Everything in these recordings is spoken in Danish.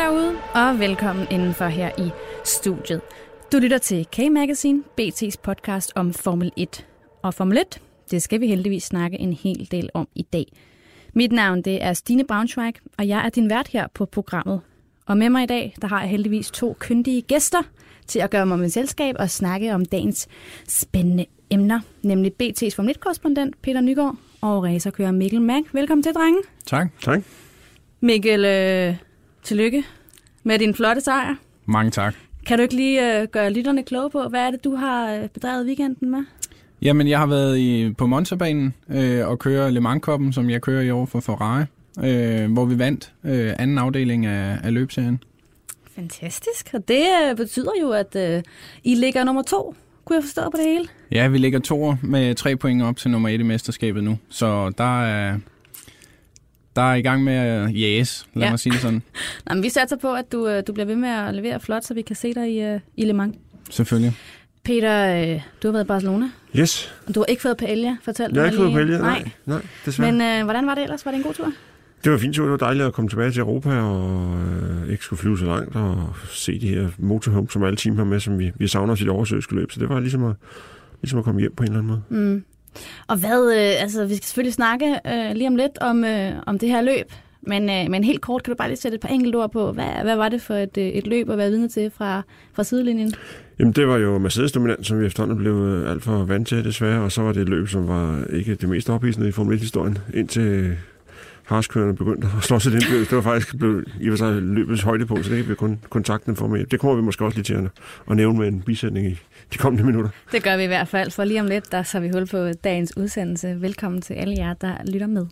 derude, og velkommen indenfor her i studiet. Du lytter til K-Magazine, BT's podcast om Formel 1. Og Formel 1, det skal vi heldigvis snakke en hel del om i dag. Mit navn det er Stine Braunschweig, og jeg er din vært her på programmet. Og med mig i dag, der har jeg heldigvis to kyndige gæster til at gøre mig med selskab og snakke om dagens spændende emner, nemlig BT's Formel 1-korrespondent Peter Nygaard og racerkører Mikkel Mack. Velkommen til, drenge. Tak. Tak. Mikkel, øh, tillykke med din flotte sejr. Mange tak. Kan du ikke lige øh, gøre lytterne kloge på, hvad er det, du har øh, bedrevet weekenden med? Jamen, jeg har været i, på Monza-banen øh, og kører Le Mans som jeg kører i år for Ferrari, øh, hvor vi vandt øh, anden afdeling af, af løbserien. Fantastisk. Og det øh, betyder jo, at øh, I ligger nummer to, kunne jeg forstå på det hele. Ja, vi ligger to med tre point op til nummer et i mesterskabet nu. Så der er, der er i gang med at jæse, lad Ja. mig sige det sådan. Nå, men vi satser på, at du, øh, du bliver ved med at levere flot, så vi kan se dig i, øh, i Le Mans. Selvfølgelig. Peter, øh, du har været i Barcelona, Yes. og du har ikke fået paella, fortæl Jeg har mig ikke fået på Nej, Nej. nej, desværre. Men øh, hvordan var det ellers? Var det en god tur? Det var fint tur. Det var dejligt at komme tilbage til Europa og øh, ikke skulle flyve så langt og se de her motorhome, som alle team har med, som vi, vi savner os i det oversøiske løb. Så det var ligesom at, ligesom at komme hjem på en eller anden måde. Mm. Og hvad, øh, altså vi skal selvfølgelig snakke øh, lige om lidt om, øh, om det her løb, men, øh, men helt kort kan du bare lige sætte et par enkelte ord på, hvad, hvad var det for et, øh, et løb at være vidne til fra, fra sidelinjen? Jamen, det var jo Mercedes-dominant, som vi efterhånden blev øh, alt for vant til, desværre. Og så var det et løb, som var ikke det mest ophidsende i Formel 1-historien, indtil harskørende begyndte at slå sig det ind. Det var faktisk blevet, i og for sig løbets højdepunkt, så det kan vi kun kontakten for mig. Det kommer vi måske også lige til at, at nævne med en bisætning i de kommende minutter. Det gør vi i hvert fald, for lige om lidt, der så vi hul på dagens udsendelse. Velkommen til alle jer, der lytter med.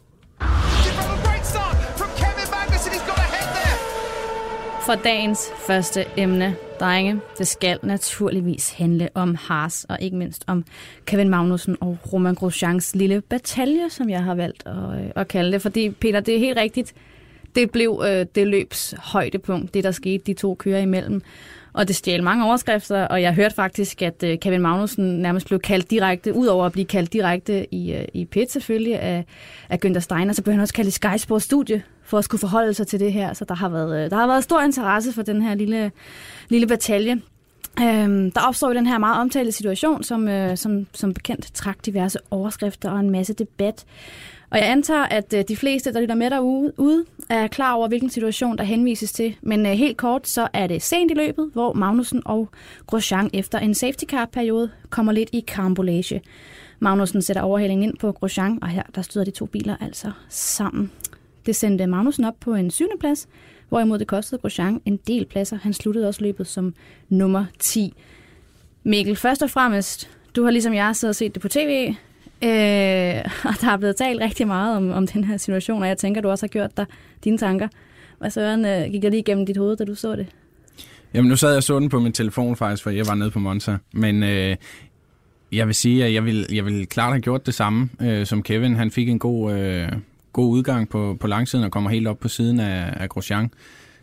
For dagens første emne, drenge, det skal naturligvis handle om Haas, og ikke mindst om Kevin Magnussen og Roman Grosjeans lille batalje, som jeg har valgt at, øh, at kalde det. Fordi, Peter, det er helt rigtigt. Det blev øh, det løbs højdepunkt, det der skete de to kører imellem. Og det stjal mange overskrifter, og jeg hørte faktisk, at øh, Kevin Magnussen nærmest blev kaldt direkte, udover at blive kaldt direkte i, øh, i pit selvfølgelig af, af Günther Steiner, så blev han også kaldt i Sky Sports studie for at skulle forholde sig til det her. Så der har været, øh, der har været stor interesse for den her lille, lille batalje. Øhm, der opstår jo den her meget omtalte situation, som, øh, som, som bekendt trak diverse overskrifter og en masse debat. Og jeg antager, at øh, de fleste, der lytter med derude, er klar over, hvilken situation der henvises til. Men øh, helt kort, så er det sent i løbet, hvor Magnussen og Grosjean efter en safety car-periode kommer lidt i karambolage. Magnussen sætter overhældningen ind på Grosjean, og her der støder de to biler altså sammen. Det sendte Magnussen op på en syvende plads, hvorimod det kostede Grosjean en del pladser. Han sluttede også løbet som nummer 10. Mikkel, først og fremmest, du har ligesom jeg siddet og set det på tv, øh, og der er blevet talt rigtig meget om, om den her situation, og jeg tænker, du også har gjort dig dine tanker. Hvad søren øh, gik der lige igennem dit hoved, da du så det? Jamen, nu sad jeg og så den på min telefon faktisk, for jeg var nede på Monza. Men øh, jeg vil sige, at jeg vil, jeg vil klart have gjort det samme øh, som Kevin. Han fik en god, øh, god udgang på, på langsiden og kommer helt op på siden af, af Grosjean.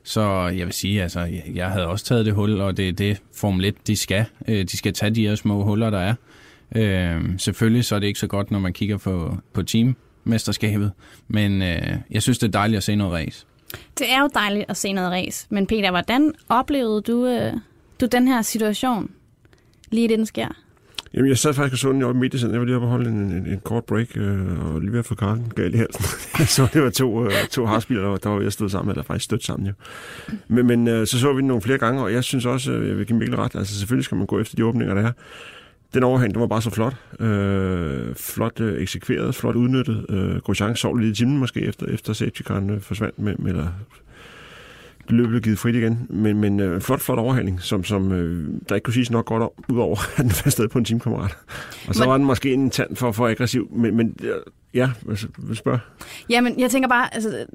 Så jeg vil sige, altså, jeg- jeg havde også taget det hul, og det er det Formel 1, de skal. Øh, de skal tage de her små huller, der er. Øh, selvfølgelig så er det ikke så godt, når man kigger på, på teammesterskabet, men øh, jeg synes, det er dejligt at se noget race. Det er jo dejligt at se noget race, men Peter, hvordan oplevede du, øh, du den her situation, lige det den sker? Jamen, jeg sad faktisk og så den oppe i sådan. Jeg var lige oppe og holde en, en, en kort break, øh, og lige ved at få karten galt i halsen. så det var to, øh, to hardsbiler, der var, der var jeg stod sammen, eller faktisk stødt sammen jo. Men, men øh, så så vi den nogle flere gange, og jeg synes også, øh, jeg vil give Mikkel ret, altså selvfølgelig skal man gå efter de åbninger, der er. Den overhæng, den var bare så flot. Øh, flot øh, eksekveret, flot udnyttet. Øh, Grosjean sov lidt i timen måske, efter, efter safety øh, forsvandt med, med eller løbet blev givet frit igen. Men, men øh, flot, flot overhaling, som, som øh, der ikke kunne siges nok godt om, udover at den var stadig på en teamkammerat. Og så Men- var den måske en tand for, for aggressiv, men, men øh, ja, hvad spørger? Jamen, jeg tænker bare, altså,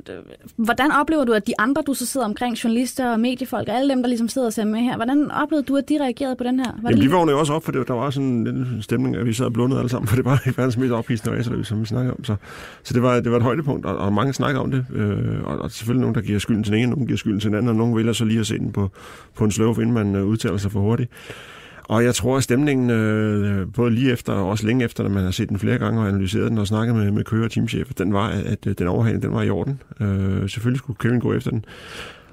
hvordan oplever du, at de andre, du så sidder omkring, journalister og mediefolk, og alle dem, der ligesom sidder og ser med her, hvordan oplevede du, at de reagerede på den her? Var det Jamen, de vågnede jo også op, for det, der var sådan en stemning, at vi sad og blundede alle sammen, for det var verdens mest ophidsende racerløb, som vi snakkede om. Så, så det, var, det var et højdepunkt, og, og mange snakker om det. Øh, og, og selvfølgelig nogen, der giver skylden til den ene, nogen giver skylden til den anden, og nogen vælger så lige at se den på, på en sløv, inden man øh, udtaler sig for hurtigt. Og jeg tror, at stemningen, øh, både lige efter og også længe efter, når man har set den flere gange og analyseret den og snakket med, med kører og teamchefer, den var, at øh, den overhaling, den var i orden. Øh, selvfølgelig skulle Kevin gå efter den.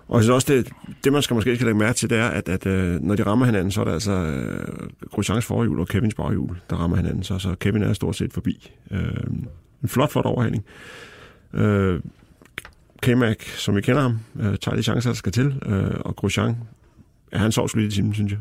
Og så også det, det, man skal måske skal lægge mærke til, det er, at, at øh, når de rammer hinanden, så er det altså øh, Grosjeans forhjul og Kevins baghjul, der rammer hinanden. Så, så Kevin er stort set forbi. Øh, en flot, flot overhaling. Øh, K-Mac, som vi kender ham, øh, tager de chancer, der skal til. Øh, og Grosjean, ja, han sovs lidt i timen, synes jeg.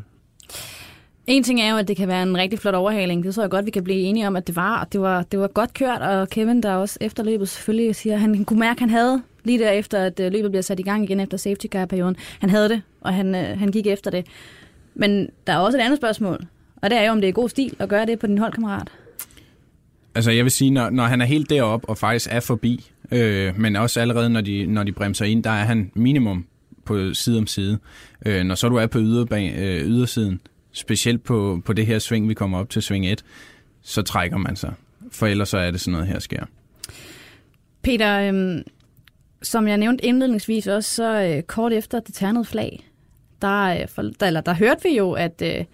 En ting er jo, at det kan være en rigtig flot overhaling. Det tror jeg godt, vi kan blive enige om, at det var. Det var, det var godt kørt, og Kevin, der også efter løbet selvfølgelig siger, at han kunne mærke, at han havde lige derefter, at øh, løbet bliver sat i gang igen efter safety car-perioden. Han havde det, og han, øh, han gik efter det. Men der er også et andet spørgsmål, og det er jo, om det er god stil at gøre det på din holdkammerat. Altså jeg vil sige, når, når han er helt deroppe og faktisk er forbi, øh, men også allerede når de, når de bremser ind, der er han minimum på side om side. Øh, når så du er på yderbag, øh, ydersiden, specielt på, på det her sving, vi kommer op til sving 1, så trækker man sig. For ellers så er det sådan noget her sker. Peter, øhm, som jeg nævnte indledningsvis også, så øh, kort efter det ternede flag, der, øh, for, der, eller, der hørte vi jo, at, øh,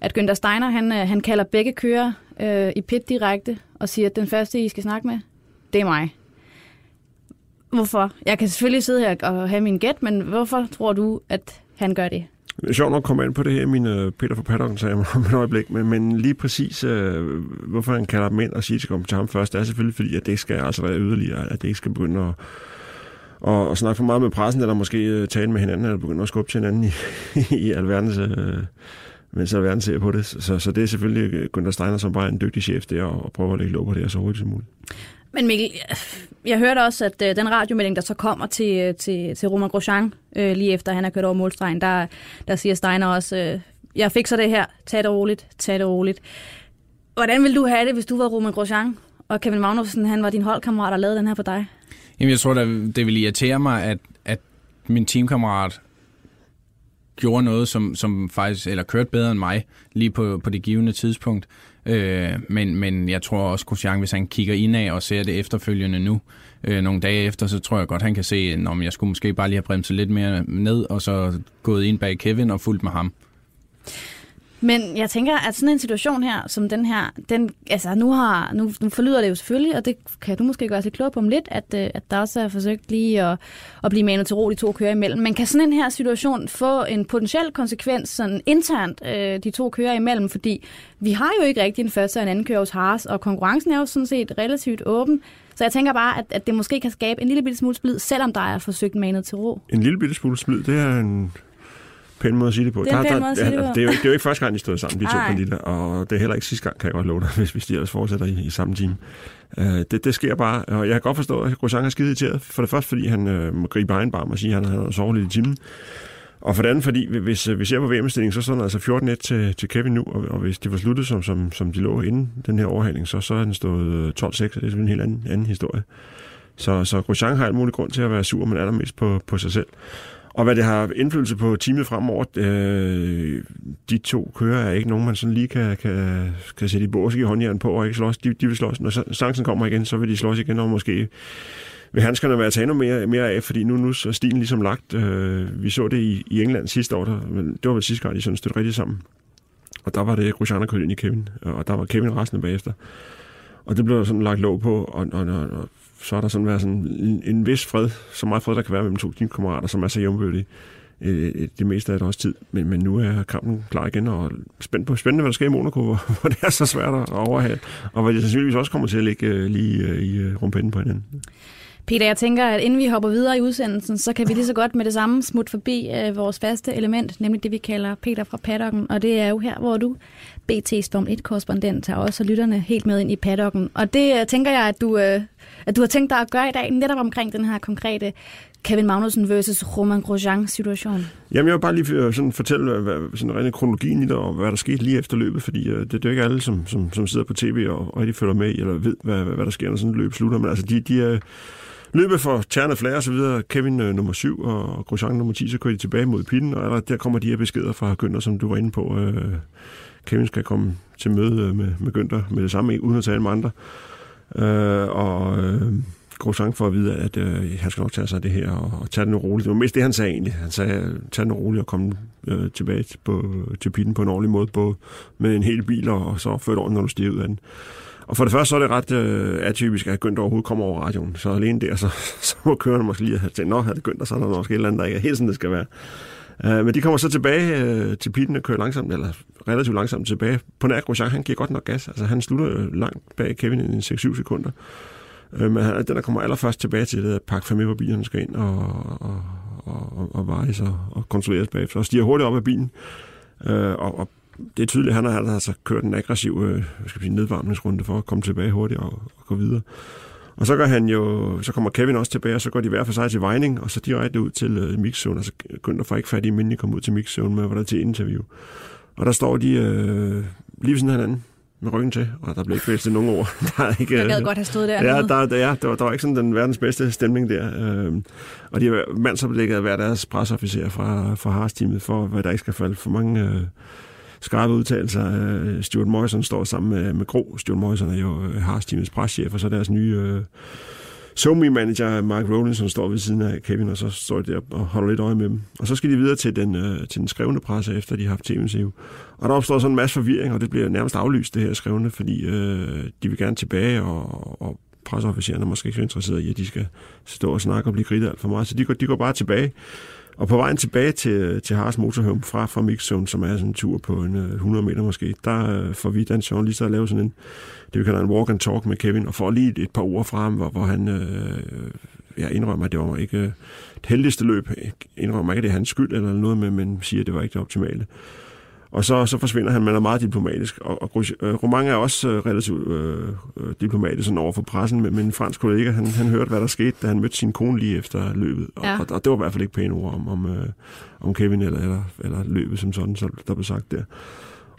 at Günther Steiner, han, øh, han kalder begge kører øh, i pit direkte, og siger, at den første, I skal snakke med, det er mig. Hvorfor? Jeg kan selvfølgelig sidde her og have min gæt, men hvorfor tror du, at han gør det? Det er sjovt nok at komme ind på det her, min øh, Peter fra Paddocken sagde mig om et øjeblik, men, men lige præcis, øh, hvorfor han kalder dem ind og siger, at de kommer til ham først, det er selvfølgelig fordi, at det skal altså være yderligere, at det ikke skal begynde at, og, og snakke for meget med pressen, eller måske øh, tale med hinanden, eller begynde at skubbe til hinanden i, i alverdens, øh, mens alverden ser på det. Så, så det er selvfølgelig Gunnar Steiner, som bare er en dygtig chef der, og, og prøver at lægge lov på det her så hurtigt som muligt. Men Mikkel, jeg hørte også, at øh, den radiomelding, der så kommer til, øh, til, til Romain Grosjean, øh, lige efter han har kørt over målstregen, der, der siger Steiner også, øh, jeg fikser det her, tag det roligt, tag det roligt. Hvordan ville du have det, hvis du var Romain Grosjean, og Kevin Magnussen, han var din holdkammerat og lavede den her på dig? Jamen, jeg tror, det ville irritere mig, at, at min teamkammerat gjorde noget, som, som faktisk, eller kørte bedre end mig, lige på, på det givende tidspunkt. Øh, men, men jeg tror også, Grosjean, hvis han kigger indad og ser det efterfølgende nu, øh, nogle dage efter, så tror jeg godt, han kan se, at jeg skulle måske bare lige have bremset lidt mere ned, og så gået ind bag Kevin og fulgt med ham. Men jeg tænker, at sådan en situation her, som den her, den, altså nu, har, nu, nu forlyder det jo selvfølgelig, og det kan du måske gøre sig klog på om lidt, at, øh, at der også er forsøgt lige at, at blive manet til ro de to kører imellem. Men kan sådan en her situation få en potentiel konsekvens sådan internt øh, de to kører imellem? Fordi vi har jo ikke rigtig en første og en anden kører hos Haas, og konkurrencen er jo sådan set relativt åben. Så jeg tænker bare, at, at det måske kan skabe en lille bitte smule splid, selvom der er forsøgt manet til ro. En lille bitte smule splid, det er en pæn måde at sige det på. Det er der, der, sige det. Det er, jo, det er jo ikke første gang, de stod sammen, de to banditter, og det er heller ikke sidste gang, kan jeg godt love dig, hvis, hvis de ellers fortsætter i, i samme team. Uh, det, det sker bare, og jeg kan godt forstå, at Grosjean er skide irriteret. For det første, fordi han uh, må gribe egen barm og sige, at han har sovet lidt i timen. Og for det andet, fordi hvis øh, vi ser på VM-stillingen, så står den altså 14-1 til, til Kevin nu, og, og hvis de var sluttet, som, som, som de lå inden den her overhaling, så, så er den stået øh, 12-6, og det er en helt anden, anden historie. Så, så Grosjean har alt muligt grund til at være sur, men allermest på, på sig selv. Og hvad det har indflydelse på teamet fremover, øh, de to kører er ikke nogen, man sådan lige kan, kan, kan sætte i bås i håndjern på og ikke slås. De, de vil slås. Når chancen kommer igen, så vil de slås igen, og måske vil handskerne være taget endnu mere, mere af, fordi nu, nu er stilen ligesom lagt. Øh, vi så det i, i England sidste år, der, men det var vel sidste gang, de sådan stødte rigtig sammen. Og der var det Grosjean, der kørte ind i Kevin, og der var Kevin resten bagefter. Og det blev sådan lagt låg på, og, og, og, og så har der sådan været sådan en, en vis fred, så meget fred, der kan være mellem to teamkammerater, som er så jævnbyrdige øh, øh det meste af det også tid. Men, men nu er kampen klar igen, og spændt på, spændende, hvad der sker i Monaco, hvor, hvor det er så svært at overhale, og hvor det sandsynligvis også kommer til at ligge øh, lige øh, i øh, rumpinden på hinanden. Peter, jeg tænker, at inden vi hopper videre i udsendelsen, så kan vi lige så godt med det samme smut forbi øh, vores faste element, nemlig det, vi kalder Peter fra paddocken. Og det er jo her, hvor du, BT's Formel 1-korrespondent, tager også lytterne helt med ind i paddocken. Og det øh, tænker jeg, at du, øh, at du har tænkt dig at gøre i dag, netop omkring den her konkrete Kevin Magnussen versus Roman Grosjean situation. Jamen, jeg vil bare lige øh, sådan fortælle øh, hvad, sådan rent kronologien i det, og hvad der skete lige efter løbet, fordi uh, det, det er jo ikke alle, som, som, som sidder på tv og, og rigtig følger med, eller ved, hvad, hvad, hvad der sker, når sådan et løb slutter. Men altså, de, de er løbet for Tjernet Flair og så videre, Kevin øh, nummer 7 og Grosjean nummer 10, så kører de tilbage mod pinden, og der kommer de her beskeder fra Günther, som du var inde på. Øh, Kevin skal komme til møde med, med Günther med det samme, uden at tale med andre. Øh, og øh, Grosjean for at vide, at øh, han skal nok tage sig af det her og, og tage det nu roligt. Det var mest det, han sagde egentlig. Han sagde, tag den roligt og kom øh, tilbage til, på, til pitten på en ordentlig måde, på, med en hel bil, og, og så før ordentligt, når du stiger ud af den. Og for det første så er det ret øh, atypisk, at Günther overhovedet kommer over radioen. Så alene der, så, så må kørerne måske lige have tænkt, nå, har det Günther, så er der måske et eller andet, der ikke er helt sådan, det skal være. Uh, men de kommer så tilbage uh, til pitten og kører langsomt, eller relativt langsomt tilbage. På nær Grosjean, han giver godt nok gas. Altså, han slutter øh, langt bag Kevin i 6-7 sekunder. Uh, men han er den, der kommer allerførst tilbage til det, at pakke fem hvor bilerne skal ind og, og, og, og vejes og, og kontrolleres bagefter. Og stiger hurtigt op af bilen. Uh, og, og det er tydeligt, at han har altså kørt en aggressiv øh, skal sige, nedvarmningsrunde for at komme tilbage hurtigt og, og gå videre. Og så, går han jo, så kommer Kevin også tilbage, og så går de hver for sig til Vejning, og så direkte ud til øh, mixzone, og så Günther får ikke fat i, inden de kommer ud til mixzone med, hvor der er til interview. Og der står de øh, lige ved sådan hinanden med ryggen til, og der blev ikke fælst nogen ord. Der er ikke, jeg gad øh, godt have stået der. Ja, der, der, ja der, var, der var ikke sådan den verdens bedste stemning der. Øh, og de har mandsoplægget hver deres presseofficer fra, fra Haas-teamet, for hvad der ikke skal falde for mange... Øh, skarpe udtalelser. Øh, Stuart Morrison står sammen med, med Gro. Stuart Morrison er jo øh, Haas-teamets preschef, og så deres nye øh, SoMe-manager, Mark Rowlinson, står ved siden af Kevin, og så står de der og holder lidt øje med dem. Og så skal de videre til den, øh, til den skrevne presse, efter de har haft tv Og der opstår sådan en masse forvirring, og det bliver nærmest aflyst, det her skrevne, fordi øh, de vil gerne tilbage, og, og presseofficererne er måske ikke så interesserede i, at de skal stå og snakke og blive grittet alt for meget. Så de går, de går bare tilbage. Og på vejen tilbage til, til Haas Motorhome fra, fra Mixzone, som er sådan en tur på en øh, 100 meter måske, der øh, får vi den så at lave sådan en, det vi kalder en walk and talk med Kevin, og får lige et, et par ord fra ham, hvor, hvor han øh, ja, indrømmer, at det var ikke øh, det heldigste løb. Indrømmer ikke, at det er hans skyld eller noget, men, men siger, at det var ikke det optimale. Og så, så forsvinder han, man er meget diplomatisk. Og, og øh, Roman er også øh, relativt øh, øh, diplomatisk sådan over for pressen, men, men en fransk kollega, han, han hørte, hvad der skete, da han mødte sin kone lige efter løbet. Og, ja. og, og det var i hvert fald ikke pæne ord om, om, øh, om Kevin eller, eller, eller løbet som sådan, så der blev sagt der.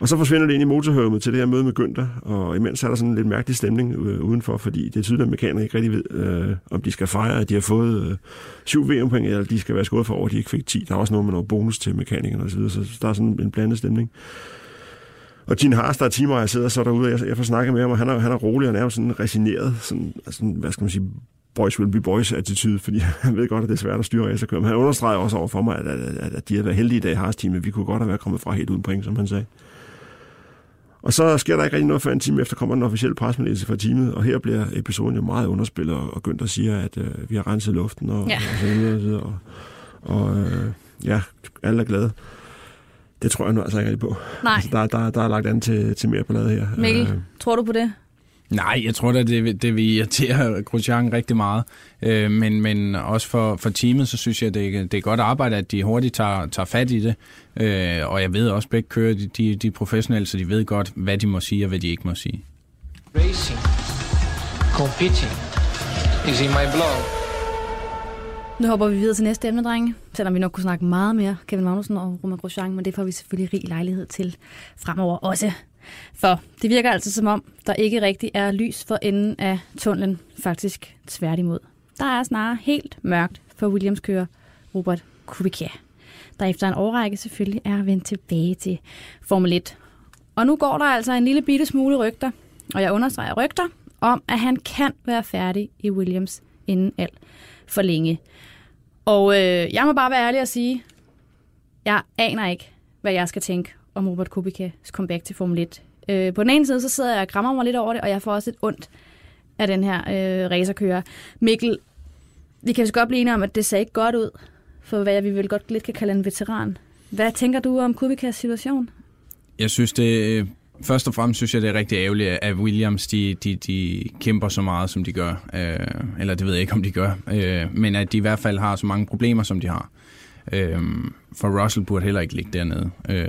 Og så forsvinder det ind i motorhøvet til det her møde med Günther, og imens er der sådan en lidt mærkelig stemning øh, udenfor, fordi det er tydeligt, at mekanikere ikke rigtig ved, øh, om de skal fejre, at de har fået øh, syv VM-point, eller de skal være skåret for over, at de ikke fik 10. Der er også noget med noget bonus til mekanikerne osv., så, så der er sådan en blandet stemning. Og Gene Haas, der er timer, jeg sidder så derude, og jeg, jeg får snakket med ham, og han er, han er rolig og nærmest sådan resigneret, sådan, altså, hvad skal man sige, boys will be boys attitude, fordi han ved godt, at det er svært at styre racerkører. Men han understreger også over for mig, at, at, at, at de har været heldige i dag i Haas-teamet. Vi kunne godt have været kommet fra helt uden point, som han sagde. Og så sker der ikke rigtig noget før en time efter, kommer den officielle presmeddelelse fra teamet, og her bliver episoden jo meget underspillet, og Günther siger, at øh, vi har renset luften, og, ja. og så videre, og, og øh, ja, alle er glade. Det tror jeg nu altså ikke rigtig på. Nej. Altså, der, der, der er lagt an til, til mere ballade her. Mikkel, øh, tror du på det? Nej, jeg tror da, det, det vil irritere Grosjean rigtig meget. Øh, men, men også for, for teamet, så synes jeg, det, det er godt arbejde, at de hurtigt tager, tager fat i det. Øh, og jeg ved også, at begge kører de, de, de professionelle, så de ved godt, hvad de må sige og hvad de ikke må sige. Racing, competing, is in my blog. Nu hopper vi videre til næste emne, drenge. Selvom vi nok kunne snakke meget mere Kevin Magnussen og Roman Grosjean, men det får vi selvfølgelig rig lejlighed til fremover også. For det virker altså som om, der ikke rigtig er lys for enden af tunnelen, faktisk tværtimod. Der er snarere helt mørkt for Williams kører Robert Kubica, der efter en årrække selvfølgelig er vendt tilbage til Formel 1. Og nu går der altså en lille bitte smule rygter, og jeg understreger rygter, om at han kan være færdig i Williams inden alt for længe. Og øh, jeg må bare være ærlig og sige, jeg aner ikke, hvad jeg skal tænke om Robert Kubica's comeback til Formel 1. Øh, på den ene side, så sidder jeg og grammer mig lidt over det, og jeg får også lidt ondt af den her øh, racerkører. Mikkel, vi kan så godt blive enige om, at det ser ikke godt ud, for hvad vi vel godt lidt kan kalde en veteran. Hvad tænker du om Kubicas situation? Jeg synes, det øh, først og fremmest synes jeg, det er rigtig ærgerligt, at Williams de, de, de kæmper så meget, som de gør. Øh, eller det ved jeg ikke, om de gør. Øh, men at de i hvert fald har så mange problemer, som de har. Øh, for Russell burde heller ikke ligge dernede. Øh,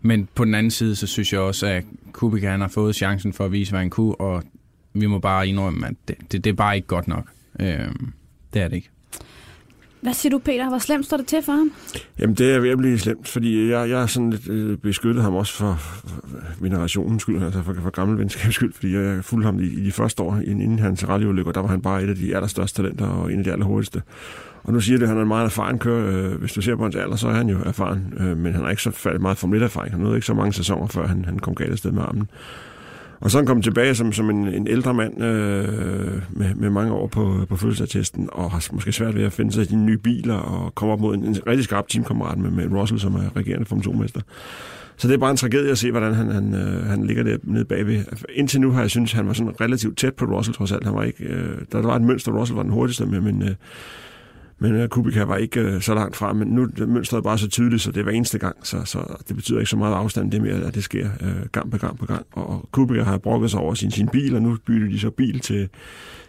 men på den anden side, så synes jeg også, at Kubica han har fået chancen for at vise, hvad han kunne, og vi må bare indrømme, at det, det, det er bare ikke godt nok. Øh, det er det ikke. Hvad siger du, Peter? Hvor slemt står det til for ham? Jamen, det er ved at blive slemt, fordi jeg, jeg har sådan lidt øh, beskyttet ham også for, generationens skyld, altså for, for gammel venskabs skyld, fordi jeg fulgte ham i, i de første år, inden hans rallyulykker, der var han bare et af de allerstørste talenter og en af de allerhurtigste. Og nu siger det, at han er en meget erfaren kører. Øh, hvis du ser på hans alder, så er han jo erfaren, øh, men han har ikke så meget Formel 1-erfaring. Han nåede ikke så mange sæsoner, før han, han kom galt afsted med armen. Og så han kom tilbage som, som en, en ældre mand øh, med, med mange år på, på fødselsattesten, og har måske svært ved at finde sig i de nye biler, og kommer op mod en, en rigtig skarp teamkammerat med, med Russell, som er regerende Formel 2-mester. Så det er bare en tragedie at se, hvordan han, han, øh, han ligger der nede bagved. Indtil nu har jeg synes, han var sådan relativt tæt på Russell trods alt. Han var ikke, øh, der var et mønster, Russell var den hurtigste med, men, øh, men øh, Kubica var ikke øh, så langt fra. Men nu er mønstret bare så tydeligt, så det er hver eneste gang. Så, så det betyder ikke så meget afstand, det er mere, at det sker øh, gang på gang på gang. Og, og Kubica har brokket sig over sin, sin bil, og nu bytter de så bil til,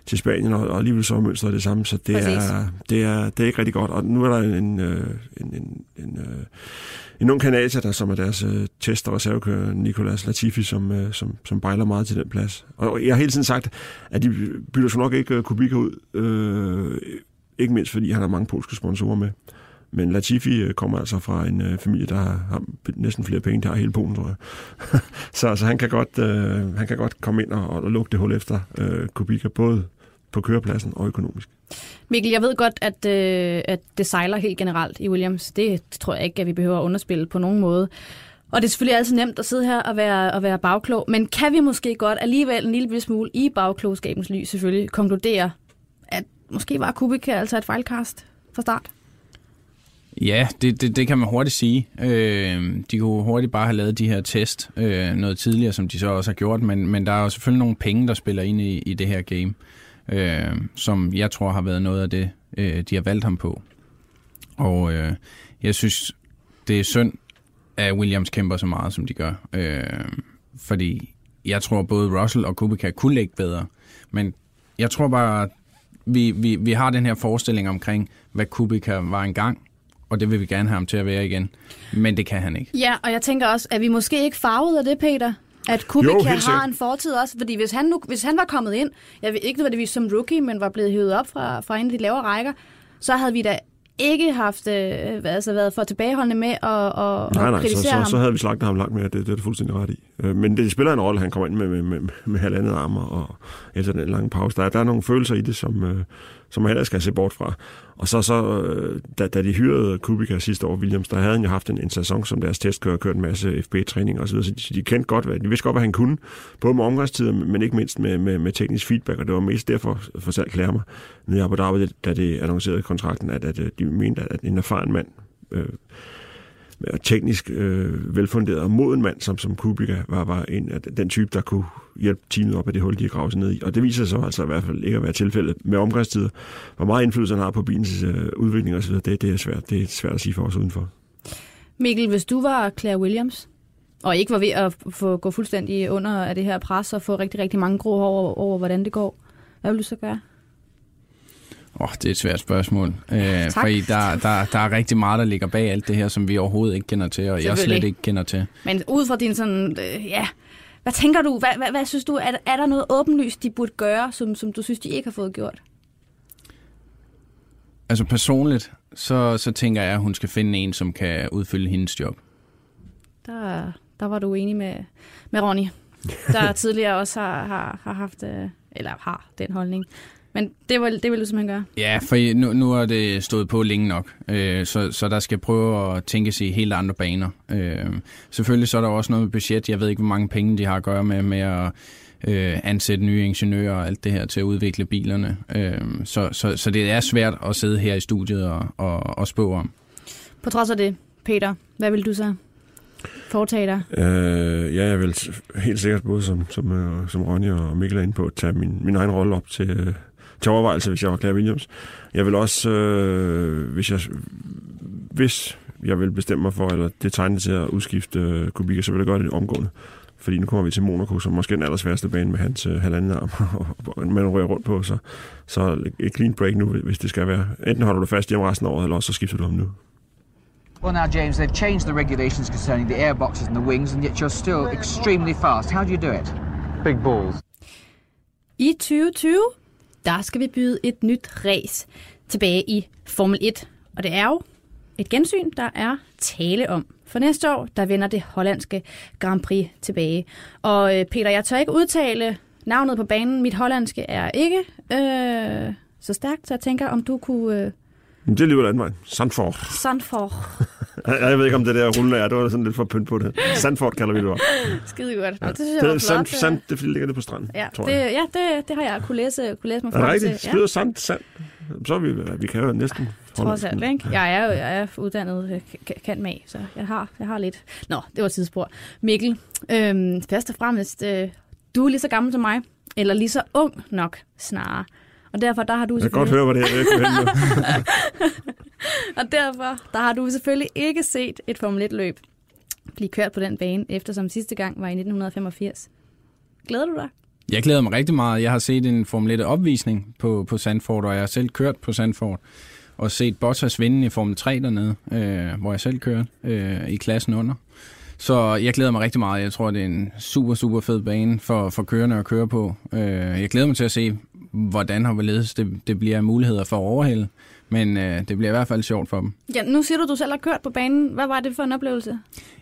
til Spanien, og, og alligevel så er mønstret det samme, så det er, det, er, det er ikke rigtig godt. Og nu er der en, øh, en, en, en, øh, en ung kanadier, der som er deres øh, test- og reservekører, Nicolas Latifi, som, øh, som, som bejler meget til den plads. Og jeg har hele tiden sagt, at de bytter så nok ikke øh, Kubica ud, øh, ikke mindst fordi han har mange polske sponsorer med. Men Latifi øh, kommer altså fra en øh, familie, der har, har næsten flere penge, der har hele Polen, tror jeg. så så han, kan godt, øh, han kan godt komme ind og, og lukke det hul efter øh, Kubica, både på kørepladsen og økonomisk. Mikkel, jeg ved godt, at, øh, at det sejler helt generelt i Williams. Det tror jeg ikke, at vi behøver at underspille på nogen måde. Og det er selvfølgelig altid nemt at sidde her og være, og være bagklog, men kan vi måske godt alligevel en lille smule i bagklogskabens lys selvfølgelig konkludere, måske var Kubica altså et fejlkast fra start? Ja, det, det, det kan man hurtigt sige. Øh, de kunne hurtigt bare have lavet de her test øh, noget tidligere, som de så også har gjort, men, men der er jo selvfølgelig nogle penge, der spiller ind i, i det her game, øh, som jeg tror har været noget af det, øh, de har valgt ham på. Og øh, jeg synes, det er synd, at Williams kæmper så meget, som de gør. Øh, fordi jeg tror, både Russell og Kubica kunne lægge bedre, men jeg tror bare, vi, vi, vi har den her forestilling omkring, hvad Kubica var engang, og det vil vi gerne have ham til at være igen. Men det kan han ikke. Ja, og jeg tænker også, at vi måske ikke farvet af det, Peter? At Kubica Jo, har en fortid også, fordi hvis han, nu, hvis han var kommet ind, jeg ved ikke nødvendigvis som rookie, men var blevet hævet op fra, fra en af de lavere rækker, så havde vi da ikke haft øh, altså været for tilbageholdende med at, at, Nej, at nej, så, kritisere så, ham. så havde vi slagtet ham langt mere, det, det er du fuldstændig ret i. Øh, Men det spiller en rolle, at han kommer ind med, med, med, med halvandet arm og efter den lange pause. Der, er- der er nogle følelser i det, som, øh, som man heller skal se bort fra. Og så, så øh, da, da de hyrede Kubica sidste år, Williams, der havde han jo haft en, en sæson som deres testkører, kørt en masse FB-træning og så videre, så de, de kendte godt, hvad, de vidste godt, hvad han kunne, både med omgangstider, men ikke mindst med, med, med teknisk feedback, og det var mest derfor, for selv klæder mig, nede i Abu Dhabi, da det annoncerede kontrakten, at, at øh, de mente, at en erfaren mand, øh, Øh, teknisk øh, velfunderet og moden mand, som, som Kubica var, var en af den type, der kunne hjælpe teamet op af det hul, de har sig ned i. Og det viser sig så altså i hvert fald ikke at være tilfældet med omgangstider. Hvor meget indflydelse han har på bilens øh, udvikling osv., det, det, er svært, det er svært at sige for os udenfor. Mikkel, hvis du var Claire Williams, og ikke var ved at få gå fuldstændig under af det her pres og få rigtig, rigtig mange grå hår over, over, hvordan det går, hvad vil du så gøre? Åh, oh, det er et svært spørgsmål. Øh, fordi der, der, der er rigtig meget, der ligger bag alt det her, som vi overhovedet ikke kender til, og jeg slet ikke kender til. Men ud fra din sådan, øh, ja, hvad tænker du, hvad, hvad, hvad synes du, er, er der noget åbenlyst, de burde gøre, som, som du synes, de ikke har fået gjort? Altså personligt, så, så tænker jeg, at hun skal finde en, som kan udfylde hendes job. Der, der var du enig med, med Ronny, der tidligere også har, har, har haft, øh, eller har den holdning. Men det, vil, det vil du simpelthen gøre. Ja, for nu, nu er det stået på længe nok, øh, så, så der skal prøve at tænke sig i helt andre baner. Øh, selvfølgelig så er der også noget med budget. Jeg ved ikke, hvor mange penge de har at gøre med, med at øh, ansætte nye ingeniører og alt det her til at udvikle bilerne. Øh, så, så, så det er svært at sidde her i studiet og, og, og spå om. På trods af det, Peter, hvad vil du så foretage dig? Øh, ja, jeg vil helt sikkert både som, som, øh, som Ronny og Mikkel er inde på, at tage min, min egen rolle op til, øh, til overvejelse, hvis jeg var Claire Williams. Jeg vil også, øh, hvis jeg hvis jeg vil bestemme mig for, eller det tegner til at udskifte øh, Kubica, så vil jeg gøre det omgående. Fordi nu kommer vi til Monaco, som måske er den allersværeste bane med hans øh, halvanden arm, og man rører rundt på, så, så et clean break nu, hvis det skal være. Enten holder du fast hjemme resten af året, eller også så skifter du ham nu. Well, now, James, they've changed the regulations concerning the airboxes and the wings, and yet you're still extremely fast. How do you do it? Big balls. I 2020, der skal vi byde et nyt race tilbage i Formel 1. Og det er jo et gensyn, der er tale om. For næste år, der vender det hollandske Grand Prix tilbage. Og øh, Peter, jeg tør ikke udtale navnet på banen. Mit hollandske er ikke øh, så stærkt, så jeg tænker, om du kunne øh, men det er alligevel anden vej. Sandford. Sandford. Jeg, ved ikke, om det der rullende er. Det var sådan lidt for pynt på det. Sandford kalder vi det også. Skide godt. Nå, det synes jeg Det var er sand, flot. sand, det er fordi, det ligger det på stranden, Ja, tror det, jeg. ja det, det har jeg kunne læse, kunne læse mig Er det frem rigtigt? til. Skyder sand, sand. Så er vi, vi kan jo næsten... Trods alt, ikke? Jeg er jo jeg er uddannet øh, kan med, så jeg har, jeg har lidt. Nå, det var et tidsspor. Mikkel, øhm, først og fremmest, øh, du er lige så gammel som mig, eller lige så ung nok snarere. Og derfor, der har du Jeg kan godt høre, hvad det er, og derfor, der har du selvfølgelig ikke set et Formel 1-løb blive kørt på den bane, eftersom sidste gang var i 1985. Glæder du dig? Jeg glæder mig rigtig meget. Jeg har set en Formel 1-opvisning på, på Sandford, og jeg har selv kørt på Sandford. Og set Bottas vinde i Formel 3 dernede, øh, hvor jeg selv kørte øh, i klassen under. Så jeg glæder mig rigtig meget. Jeg tror, det er en super, super fed bane for, for kørende at køre på. Øh, jeg glæder mig til at se, hvordan og hvorledes det, det bliver muligheder for at overhælde. Men øh, det bliver i hvert fald sjovt for dem. Ja, nu siger du, du selv har kørt på banen. Hvad var det for en oplevelse?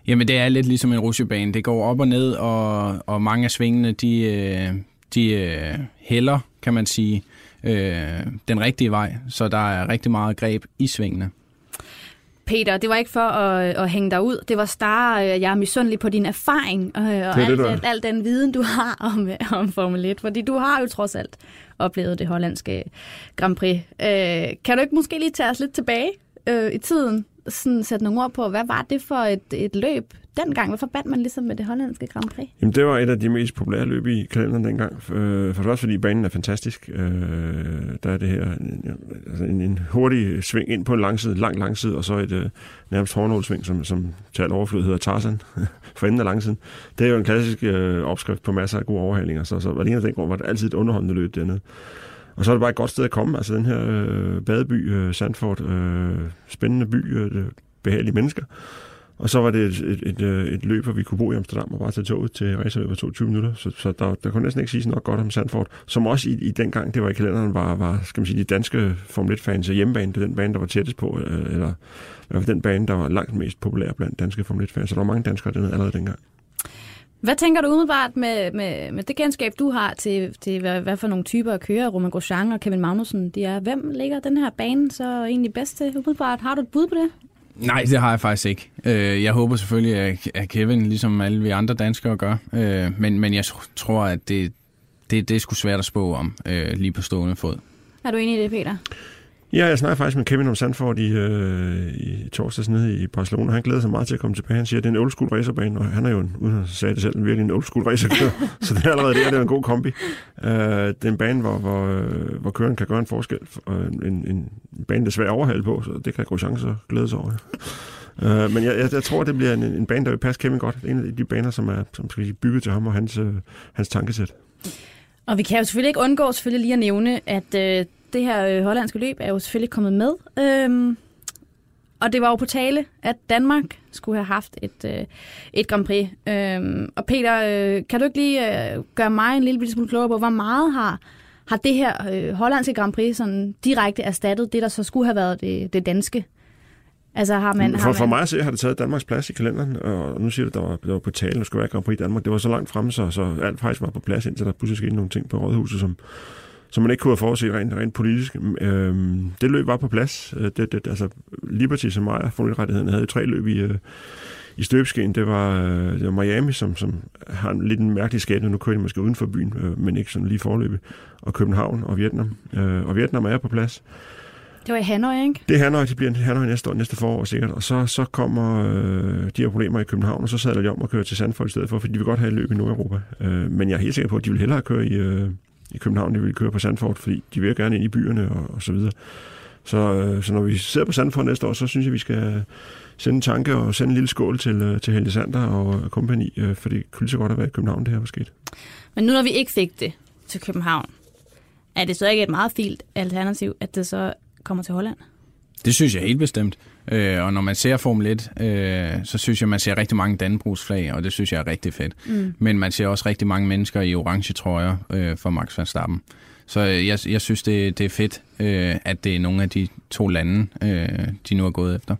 Jamen, det er lidt ligesom en rusjebane. Det går op og ned, og, og mange af svingene, de, øh, de øh, hælder, kan man sige, øh, den rigtige vej. Så der er rigtig meget greb i svingene. Peter, det var ikke for at, at hænge dig ud. Det var snarere, øh, jeg er misundelig på din erfaring øh, og det, al, al den viden, du har om, om Formel 1. Fordi du har jo trods alt oplevet det hollandske Grand Prix. Øh, kan du ikke måske lige tage os lidt tilbage øh, i tiden? Sådan sætte nogle ord på, hvad var det for et, et løb dengang? Hvad forbandt man ligesom med det hollandske Grand Prix? Jamen, det var et af de mest populære løb i kalenderen dengang. Øh, For det første, fordi banen er fantastisk. Øh, Der er det her en, altså en, en hurtig sving ind på en langside, lang langside, og så et øh, nærmest hårdnålsving, som, som til al overflod hedder Tarzan, for enden af langsiden. Det er jo en klassisk øh, opskrift på masser af gode overhalinger, så, så alene af den grund var det altid et underholdende løb dernede. Og så er det bare et godt sted at komme. Altså den her øh, badeby, øh, Sandford, øh, spændende by, øh, behagelige mennesker. Og så var det et, et, et, øh, et løb, hvor vi kunne bo i Amsterdam og bare tage toget til racerløbet på 22 minutter. Så, så der, der kunne næsten ikke sige nok godt om Sandford. Som også i, i den gang, det var i kalenderen, var, var skal man sige, de danske Formel 1-fans hjemmebane. Det den bane, der var tættest på, øh, eller i hvert fald den bane, der var langt mest populær blandt danske Formel 1-fans. Så der var mange danskere dernede allerede dengang. Hvad tænker du umiddelbart med, med, med det kendskab, du har til, til hvad, hvad for nogle typer at køre, Roman Grosjean og Kevin Magnussen, de er? Hvem ligger den her bane så egentlig bedst til umiddelbart? Har du et bud på det? Nej, det har jeg faktisk ikke. Øh, Jeg håber selvfølgelig, at- Kevin, ligesom alle vi andre danskere gør, øh, men, men jeg tror, at det, det, det er sgu svært at spå om øh, lige på stående fod. Er du enig i det, Peter? Ja, jeg snakker faktisk med Kevin om Sandford i, øh, i torsdags nede i Barcelona. Han glæder sig meget til at komme tilbage. Han siger, at det er en old school racerbane, og han er jo, en, uden at sige det selv, en virkelig en old school racerkører. så det er allerede der, det er en god kombi. Øh, det er en bane, hvor, hvor, øh, hvor køren kan gøre en forskel. Og en, en, en bane, der er svær at overhale på, så det kan Grosjean så glæde sig over. Øh, men jeg, jeg, jeg tror, det bliver en, en bane, der vil passe Kevin godt. En af de baner, som er som skal bygget til ham og hans, øh, hans tankesæt. Og vi kan jo selvfølgelig ikke undgå selvfølgelig lige at nævne, at øh, det her øh, hollandske løb er jo selvfølgelig kommet med. Øhm, og det var jo på tale, at Danmark skulle have haft et, øh, et Grand Prix. Øhm, og Peter, øh, kan du ikke lige øh, gøre mig en lille bitte smule klogere på, hvor meget har, har det her øh, hollandske Grand Prix sådan direkte erstattet det, der så skulle have været det, det danske? Altså har man... har for, man... for mig at se har det taget Danmarks plads i kalenderen, og nu siger du, der var, der var på tale, der skulle være Grand Prix i Danmark. Det var så langt fremme, så, så alt faktisk var på plads, indtil der pludselig skete nogle ting på Rådhuset, som, som man ikke kunne have forudset rent, rent politisk. Øhm, det løb var på plads. Øh, Det, det, altså, Liberty, som ejer Formel havde tre løb i, øh, i støbeskeen. Det var, øh, det var Miami, som, som har en lidt en mærkelig skæbne. Nu kører de måske uden for byen, øh, men ikke sådan lige forløbet. Og København og Vietnam. Øh, og Vietnam er på plads. Det var i Hanoi, ikke? Det er Hanoi, det bliver Hanoi næste år, næste forår sikkert. Og så, så kommer øh, de her problemer i København, og så sadler de om at køre til Sandford i stedet for, fordi de vil godt have et løb i Nordeuropa. Øh, men jeg er helt sikker på, at de vil hellere køre i, øh, i København, de vil køre på Sandford, fordi de vil gerne ind i byerne og, og så videre. Så, øh, så når vi sidder på Sandford næste år, så synes jeg, vi skal sende en tanke og sende en lille skål til, øh, til Helge Sander og kompagni, øh, for det kunne lige så godt have været i København, det her var sket. Men nu når vi ikke fik det til København, er det så ikke et meget fint alternativ, at det så kommer til Holland? Det synes jeg helt bestemt. Øh, og når man ser Formel 1, øh, så synes jeg, man ser rigtig mange Dannebrugsflag, og det synes jeg er rigtig fedt. Mm. Men man ser også rigtig mange mennesker i orange trøjer øh, for Max Verstappen. Så øh, jeg, jeg synes, det, det er fedt, øh, at det er nogle af de to lande, øh, de nu er gået efter.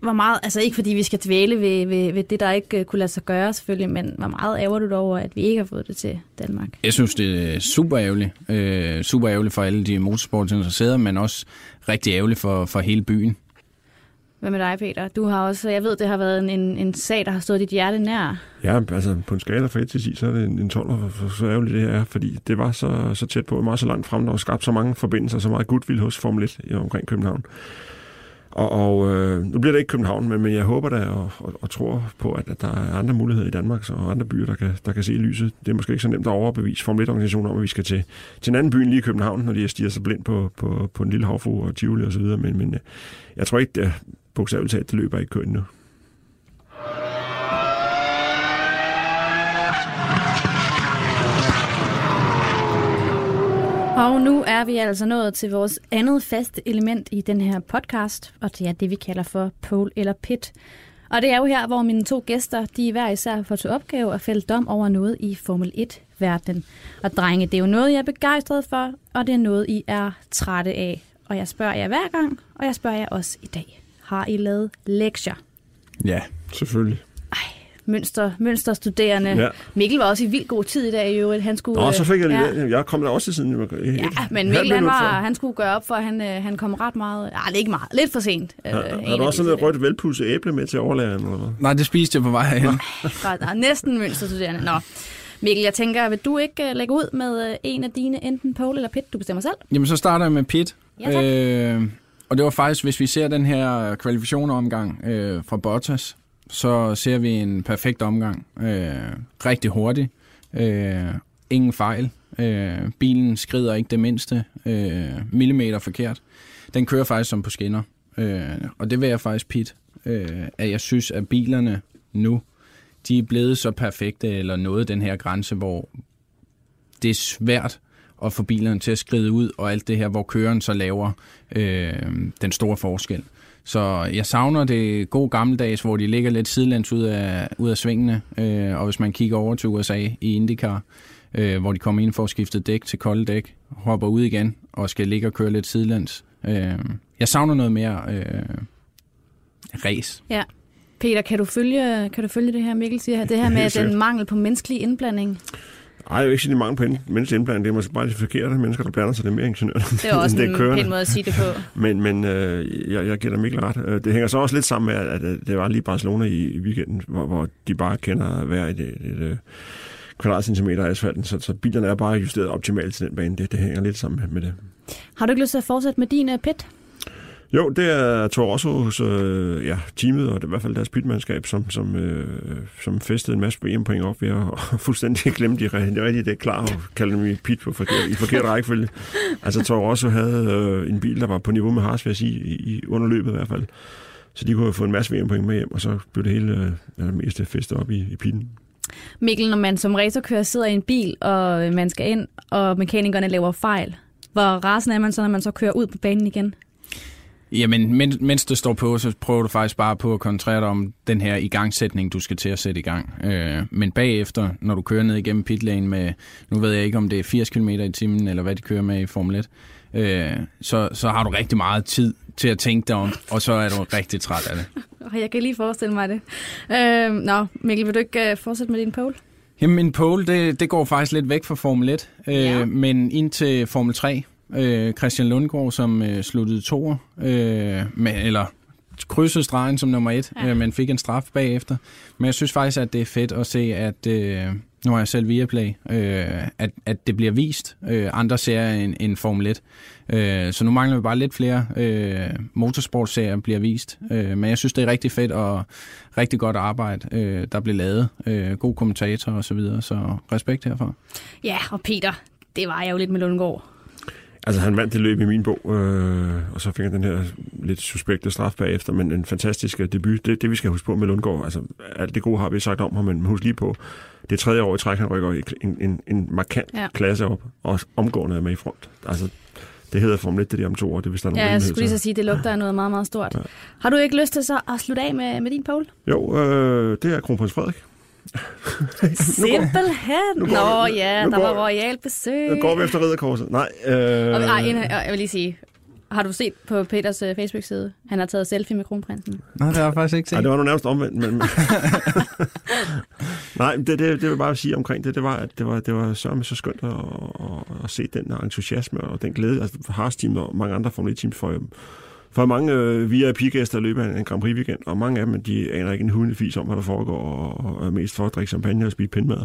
hvor meget, altså ikke fordi vi skal dvæle ved, ved, ved det, der ikke øh, kunne lade sig gøre selvfølgelig, men hvor meget ærger du dig over, at vi ikke har fået det til Danmark? Jeg synes, det er super ærgerligt. Øh, super ærgerligt for alle de motorsportsinteresserede, men også rigtig ærgerligt for, for hele byen. Hvad med dig, Peter? Du har også, jeg ved, det har været en, en, en sag, der har stået dit hjerte nær. Ja, altså på en skala fra 1 til 10, så er det en, en 12, for, så ærgerligt det er, fordi det var så, så tæt på, meget så langt frem, der var skabt så mange forbindelser, så meget goodwill hos Formel 1 i omkring København. Og, og øh, nu bliver det ikke København, men, men jeg håber da og, og, og tror på, at, at der er andre muligheder i Danmark og andre byer, der kan, der kan se lyset. Det er måske ikke så nemt at overbevise Formel 1-organisationer om, at vi skal til, til en anden by end lige København, når de stiger så blind på, på, på en lille havfru og Tivoli osv., men, men øh, jeg tror ikke, det bogstaveligt talt, det løber ikke køen nu. Og nu er vi altså nået til vores andet faste element i den her podcast, og det er det, vi kalder for pole eller pit. Og det er jo her, hvor mine to gæster, de hver især får til opgave at fælde dom over noget i Formel 1-verdenen. Og drenge, det er jo noget, jeg er begejstret for, og det er noget, I er trætte af. Og jeg spørger jer hver gang, og jeg spørger jer også i dag. Har I lavet lektier? Ja. Selvfølgelig. Mønster, mønsterstuderende. Ja. Mikkel var også i vildt god tid i dag, jo. Han skulle, Nå, så fik jeg ja. lige ja. Jeg kom der også siden. Jeg Ja, men Mikkel, han, var, han skulle gøre op for, at han, øh, han kom ret meget... Ah, det er ikke meget. Lidt for sent. øh, Har, du også sådan et rødt velpudset æble med til overlæren, eller hvad? Nej, det spiste jeg på vej herhen. Godt, der er næsten mønsterstuderende. Nå. Mikkel, jeg tænker, vil du ikke uh, lægge ud med uh, en af dine, enten pole eller pit? Du bestemmer selv. Jamen, så starter jeg med Pit. Ja, tak. øh, og det var faktisk, hvis vi ser den her kvalifikationomgang øh, fra Bottas, så ser vi en perfekt omgang. Øh, rigtig hurtig. Øh, ingen fejl. Øh, bilen skrider ikke det mindste øh, millimeter forkert. Den kører faktisk som på skinner. Øh, og det vil jeg faktisk pit, øh, at jeg synes, at bilerne nu, de er blevet så perfekte, eller noget den her grænse, hvor det er svært at få bilerne til at skride ud, og alt det her, hvor køren så laver øh, den store forskel. Så jeg savner det gode gammeldags, hvor de ligger lidt sidelands ud af, ud af svingene, øh, og hvis man kigger over til USA i IndyCar, øh, hvor de kommer ind for at skifte dæk til kolde dæk, hopper ud igen og skal ligge og køre lidt sidelands. Øh, jeg savner noget mere øh, race. Ja. Peter, kan du følge, kan du følge det her, Mikkel siger her? Det her med den mangel på menneskelig indblanding. Nej, jeg vil ikke sige, at de er mange på menneskelig indblanding. Det er måske bare de forkerte mennesker, der blander sig. Det er mere ingeniører. Det er også end en kørende. pæn måde at sige det på. Men, men øh, jeg, jeg giver dig Mikkel ret. Øh, Det hænger så også lidt sammen med, at, at det var lige Barcelona i, i weekenden, hvor, hvor de bare kender hver et, et, et, et kvadratcentimeter af asfalten, så, så bilerne er bare justeret optimalt til den bane. Det, det hænger lidt sammen med, med det. Har du ikke lyst til at fortsætte med din uh, pit? Jo, det er Toro Rossos øh, ja, teamet, og det er i hvert fald deres pitmandskab, som, som, øh, som festede en masse VM-point op ved at fuldstændig glemme de, re- de rigtige dæk klar og kalde dem i pit på forkert, i forkert rækkefølge. Altså Toro Rosso havde øh, en bil, der var på niveau med Haas, vil jeg sige, i, i underløbet i hvert fald. Så de kunne have fået en masse VM-point med hjem, og så blev det hele øh, det meste festet op i, i pitten. Mikkel, når man som racerkører sidder i en bil, og man skal ind, og mekanikerne laver fejl, hvor rasende er man så, når man så kører ud på banen igen? Jamen, men, mens det står på, så prøver du faktisk bare på at koncentrere dig om den her igangsætning, du skal til at sætte i gang. Øh, men bagefter, når du kører ned igennem pitlane med, nu ved jeg ikke, om det er 80 km i timen, eller hvad de kører med i Formel 1, øh, så, så har du rigtig meget tid til at tænke dig om, og så er du rigtig træt af det. Jeg kan lige forestille mig det. Øh, nå, Mikkel, vil du ikke uh, fortsætte med din pole? Jamen, min pole, det, det går faktisk lidt væk fra Formel 1, øh, Ja. men ind til Formel 3. Øh, Christian Lundgaard, som øh, sluttede toer, øh, med, eller krydsede stregen som nummer et, Ja. øh, men fik en straf bagefter. Men jeg synes faktisk, at det er fedt at se, at øh, nu har jeg selv Viaplay, øh, at, at det bliver vist øh, andre serier end, end Formel 1. Øh, så nu mangler vi bare lidt flere øh, motorsportserier bliver vist. Øh, men jeg synes, det er rigtig fedt og rigtig godt arbejde, øh, der bliver lavet. Øh, god kommentator og så videre, så respekt herfor. Ja, og Peter, det var jeg jo lidt med Lundgaard. Altså, han vandt det løb i min bog, øh, og så fik han den her lidt suspekte straf bagefter, men en fantastisk øh, debut. Det, det vi skal huske på med Lundgaard, altså alt det gode har vi sagt om ham, men husk lige på, det er tredje år i træk, han rykker en, en, en markant Ja. ja. klasse op, og omgående er med i front. Altså, det hedder Formel 1, det er de om to år, det hvis der er Ja, nogen jeg rimelighed skulle lige så sige, det lugter af noget meget, meget stort. Har du ikke lyst til så at slutte af med, med din pole? Jo, øh, det er kronprins Frederik. Simpelthen. nu Nå går vi- ja, nu der går- var royal besøg. Nu går vi efter ridderkorset. Nej, øh, Og, ej, en, jeg vil lige sige, Har du set på Peters øh, Facebook-side? Han har taget selfie med kronprinsen. Nej, det har jeg faktisk ikke set. Nej, det var nu nærmest omvendt. Men... Nej, det, det, det vil bare sige omkring det, det var, at det var, det var sørme så skønt at, at, at, se den entusiasme og den glæde. Altså for Haas team og mange andre Formel 1 teams for, mange øh, VIP-gæster i løbet af en Grand Prix-weekend, og mange af dem, de aner ikke en hundefis om, hvad der foregår, og, og er mest for at drikke champagne og spise pindmad.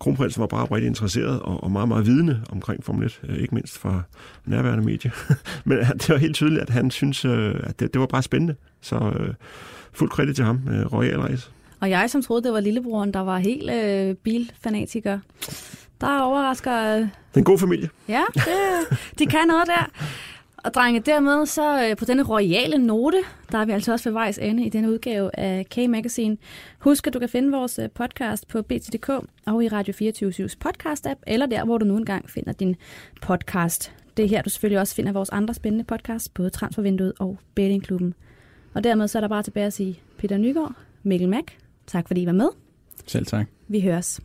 Kronprinsen var bare rigtig interesseret og, og meget, meget vidende omkring Formel 1, øh, ikke mindst fra nærværende medie. Men det var helt tydeligt, at han synes, øh, at det, det var bare spændende. Så øh, fuld kredit til ham, øh, Royal Race. Og jeg, som troede, det var lillebroren, der var helt øh, bilfanatiker, der overrasker... Øh, Den gode familie. ja, det, de kan noget der. Og drenge, dermed så øh, på denne royale note, der er vi altså også ved vejs ende i denne udgave af K-Magazine. Husk, at du kan finde vores øh, podcast på BT.dk og i Radio 24-7's podcast-app, eller der, hvor du nu engang finder din podcast. Det er her, du selvfølgelig også finder vores andre spændende podcasts, både Transfervinduet og Bettingklubben. Og dermed så er der bare tilbage at sige Peter Nygaard, Mikkel Mack, tak fordi I var med. Selv tak. Vi høres.